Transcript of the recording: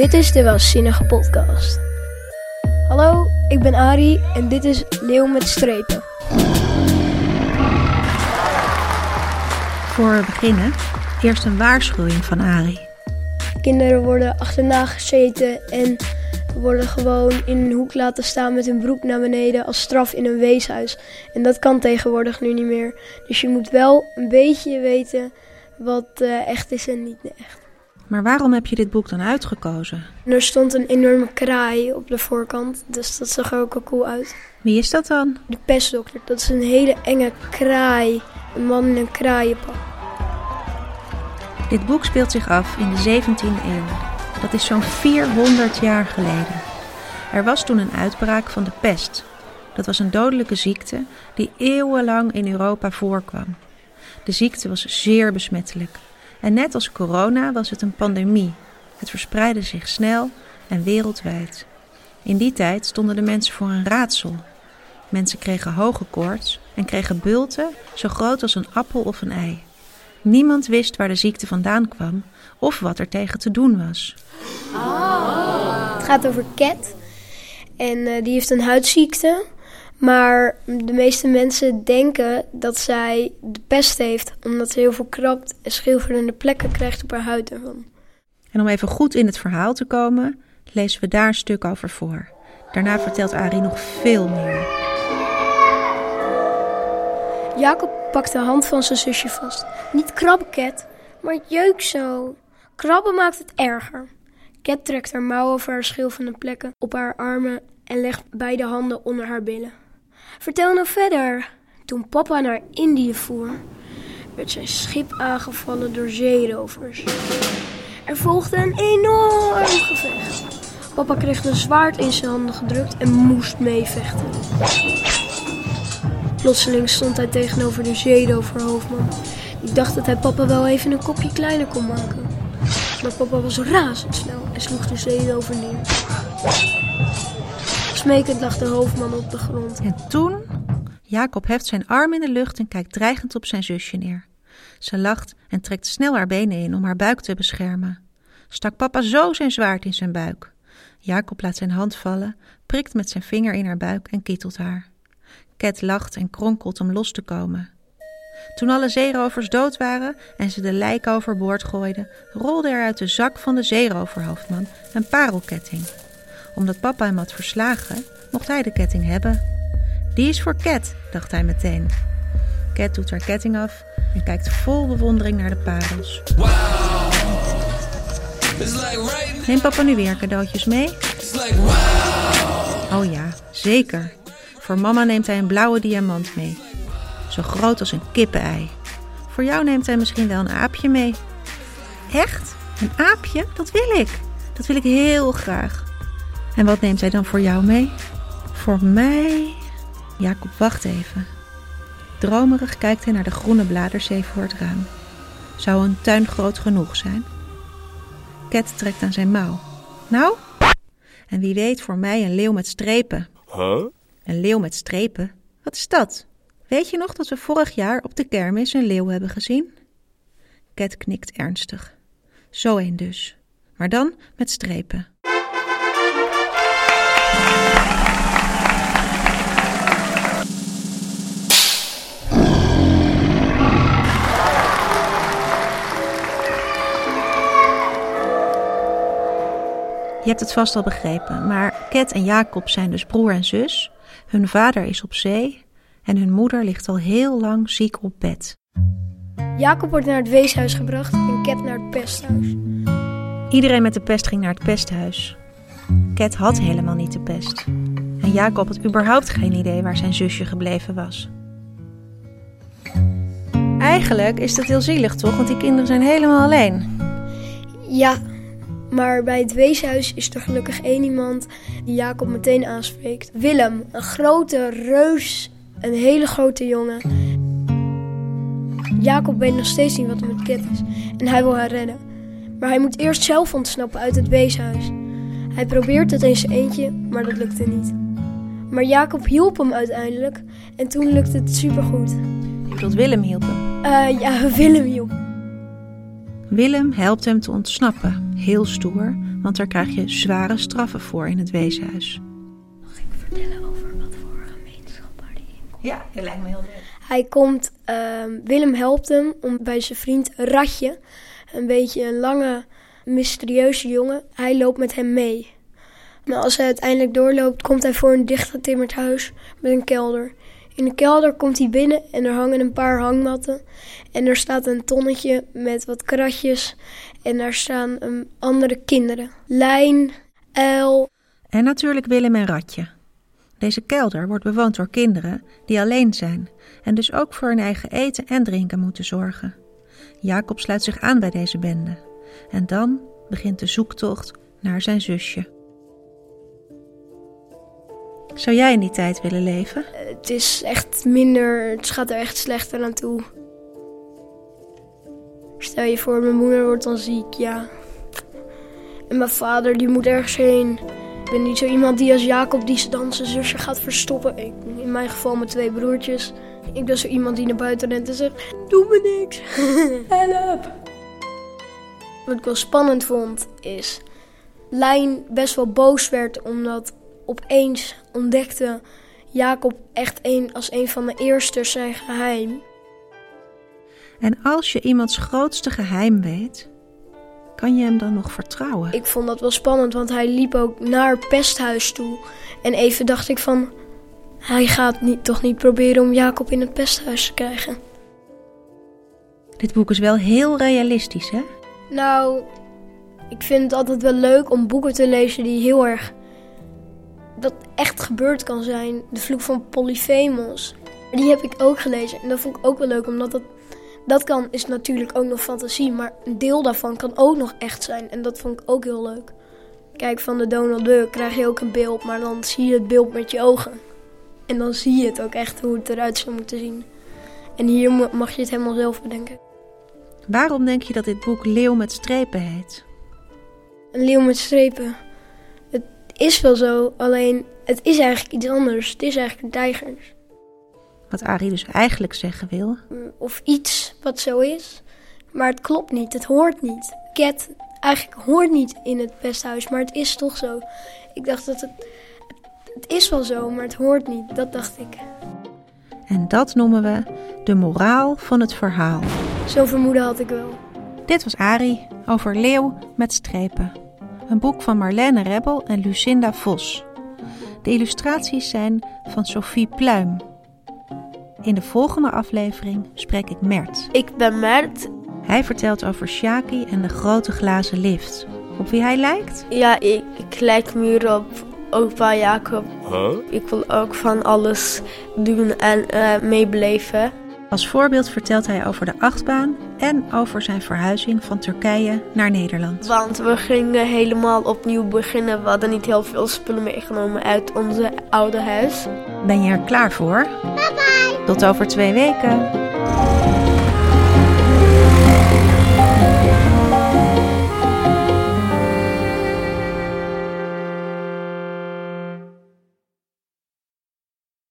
Dit is de Welzinnige Podcast. Hallo, ik ben Ari en dit is Leeuw met strepen. Voor we beginnen, eerst een waarschuwing van Ari. Kinderen worden achterna gezeten en worden gewoon in een hoek laten staan met hun broek naar beneden als straf in een weeshuis. En dat kan tegenwoordig nu niet meer. Dus je moet wel een beetje weten wat eh, echt is en niet echt. Maar waarom heb je dit boek dan uitgekozen? En er stond een enorme kraai op de voorkant, dus dat zag er ook al cool uit. Wie is dat dan? De pestdokter, dat is een hele enge kraai. Een man in een kraaienpak. Dit boek speelt zich af in de 17e eeuw. Dat is zo'n 400 jaar geleden. Er was toen een uitbraak van de pest. Dat was een dodelijke ziekte die eeuwenlang in Europa voorkwam. De ziekte was zeer besmettelijk. En net als corona was het een pandemie. Het verspreidde zich snel en wereldwijd. In die tijd stonden de mensen voor een raadsel. Mensen kregen hoge koorts en kregen bulten zo groot als een appel of een ei. Niemand wist waar de ziekte vandaan kwam of wat er tegen te doen was. Het gaat over Cat. En eh, die heeft een huidziekte. Maar de meeste mensen denken dat zij de pest heeft. Omdat ze heel veel krabt en schilferende plekken krijgt op haar huid ervan. En om even goed in het verhaal te komen, lezen we daar een stuk over voor. Daarna vertelt Ari nog veel meer. Jacob pakt de hand van zijn zusje vast. Niet krabben, Cat, maar het jeukt zo. Krabben maakt het erger. Cat trekt haar mouwen over haar schilfende plekken op haar armen en legt beide handen onder haar billen. Vertel nou verder. Toen papa naar Indië voer, werd zijn schip aangevallen door zeerovers. Er volgde een enorm gevecht. Papa kreeg een zwaard in zijn handen gedrukt en moest meevechten. Plotseling stond hij tegenover de zeeroverhoofdman. Ik dacht dat hij papa wel even een kopje kleiner kon maken. Maar papa was razendsnel en sloeg de zeerover neer. Smekend lag de hoofdman op de grond. En toen? Jacob heft zijn arm in de lucht en kijkt dreigend op zijn zusje neer. Ze lacht en trekt snel haar benen in om haar buik te beschermen. Stak papa zo zijn zwaard in zijn buik. Jacob laat zijn hand vallen, prikt met zijn vinger in haar buik en kietelt haar. Cat lacht en kronkelt om los te komen. Toen alle zeerovers dood waren en ze de lijken overboord gooiden, rolde er uit de zak van de zeeroverhoofdman een parelketting. Omdat papa hem had verslagen, mocht hij de ketting hebben. Die is voor Cat, dacht hij meteen. Cat doet haar ketting af en kijkt vol bewondering naar de parels. Neemt papa nu weer cadeautjes mee? Oh ja, zeker. Voor mama neemt hij een blauwe diamant mee. Zo groot als een kippenei. Voor jou neemt hij misschien wel een aapje mee. Echt? Een aapje? Dat wil ik. Dat wil ik heel graag. En wat neemt hij dan voor jou mee? Voor mij. Jacob, wacht even. Dromerig kijkt hij naar de groene bladerzee voor het raam. Zou een tuin groot genoeg zijn? Cat trekt aan zijn mouw. Nou? En wie weet voor mij een leeuw met strepen. Huh? Een leeuw met strepen? Wat is dat? Weet je nog dat we vorig jaar op de kermis een leeuw hebben gezien? Cat knikt ernstig. Zo een dus. Maar dan met strepen. Je hebt het vast al begrepen, maar Cat en Jacob zijn dus broer en zus. Hun vader is op zee en hun moeder ligt al heel lang ziek op bed. Jacob wordt naar het weeshuis gebracht en Cat naar het pesthuis. Iedereen met de pest ging naar het pesthuis. Cat had helemaal niet de pest. En Jacob had überhaupt geen idee waar zijn zusje gebleven was. Eigenlijk is dat heel zielig, toch? Want die kinderen zijn helemaal alleen. Ja, maar bij het weeshuis is er gelukkig één iemand die Jacob meteen aanspreekt. Willem, een grote reus, een hele grote jongen. Jacob weet nog steeds niet wat er met Cat is en hij wil haar redden. Maar hij moet eerst zelf ontsnappen uit het weeshuis. Hij probeert het in zijn eentje, maar dat lukte niet. Maar Jacob hielp hem uiteindelijk en toen lukte het supergoed. Je bedoelt Willem hielp hem. Eh ja, Willem hielp. Willem helpt hem te ontsnappen, heel stoer, want daar krijg je zware straffen voor in het weeshuis. Mag ik vertellen over wat voor gemeenschap hij in komt? Ja, dat lijkt me heel leuk. Hij komt, ehm, Willem helpt hem om bij zijn vriend Ratje, een beetje een lange, mysterieuze jongen, hij loopt met hem mee. Maar als hij uiteindelijk doorloopt, komt hij voor een dichtgetimmerd huis met een kelder. In de kelder komt hij binnen en er hangen een paar hangmatten. En er staat een tonnetje met wat kratjes. En daar staan andere kinderen. Lijn, Uil. En natuurlijk Willem en Ratje. Deze kelder wordt bewoond door kinderen die alleen zijn en dus ook voor hun eigen eten en drinken moeten zorgen. Jacob sluit zich aan bij deze bende en dan begint de zoektocht naar zijn zusje. Zou jij in die tijd willen leven? Het is echt minder, het gaat er echt slechter aan toe. Stel je voor, mijn moeder wordt dan ziek, ja. En mijn vader, die moet ergens heen. Ik ben niet zo iemand die als Jacob die dan zijn zusje gaat verstoppen. In mijn geval met twee broertjes. Ik ben zo iemand die naar buiten rent en zegt, doe me niks. Help. Wat ik wel spannend vond, is... Lijn best wel boos werd omdat opeens ontdekte Jacob echt een, als een van de eerste zijn geheim. En als je iemands grootste geheim weet, kan je hem dan nog vertrouwen? Ik vond dat wel spannend, want hij liep ook naar het pesthuis toe. En even dacht ik van, hij gaat niet, toch niet proberen om Jacob in het pesthuis te krijgen. Dit boek is wel heel realistisch, hè? Nou, ik vind het altijd wel leuk om boeken te lezen die heel erg dat echt gebeurd kan zijn. De vloek van Polyphemus. Die heb ik ook gelezen en dat vond ik ook wel leuk, omdat dat, dat kan, is natuurlijk ook nog fantasie, maar een deel daarvan kan ook nog echt zijn. En dat vond ik ook heel leuk. Kijk, van de Donald Duck krijg je ook een beeld, maar dan zie je het beeld met je ogen. En dan zie je het ook echt hoe het eruit zou moeten zien. En hier mag je het helemaal zelf bedenken. Waarom denk je dat dit boek Leeuw met strepen heet? Een leeuw met strepen is wel zo, alleen het is eigenlijk iets anders. Het is eigenlijk een tijger. Wat Arie dus eigenlijk zeggen wil. Mm, of iets wat zo is. Maar het klopt niet, het hoort niet. Cat eigenlijk hoort niet in het pesthuis, maar het is toch zo. Ik dacht dat het... Het is wel zo, maar het hoort niet. Dat dacht ik. En dat noemen we de moraal van het verhaal. Zo'n vermoeden had ik wel. Dit was Arie over leeuw met strepen een boek van Marlene Rebel en Lucinda Vos. De illustraties zijn van Sophie Pluim. In de volgende aflevering spreek ik Mert. Ik ben Mert. Hij vertelt over Shaki en de grote glazen lift. Op wie hij lijkt? Ja, ik, ik lijk meer op opa Jacob. Huh? Ik wil ook van alles doen en uh, meebeleven. Als voorbeeld vertelt hij over de achtbaan en over zijn verhuizing van Turkije naar Nederland. Want we gingen helemaal opnieuw beginnen. We hadden niet heel veel spullen meegenomen uit onze oude huis. Ben je er klaar voor? Bye bye! Tot over twee weken.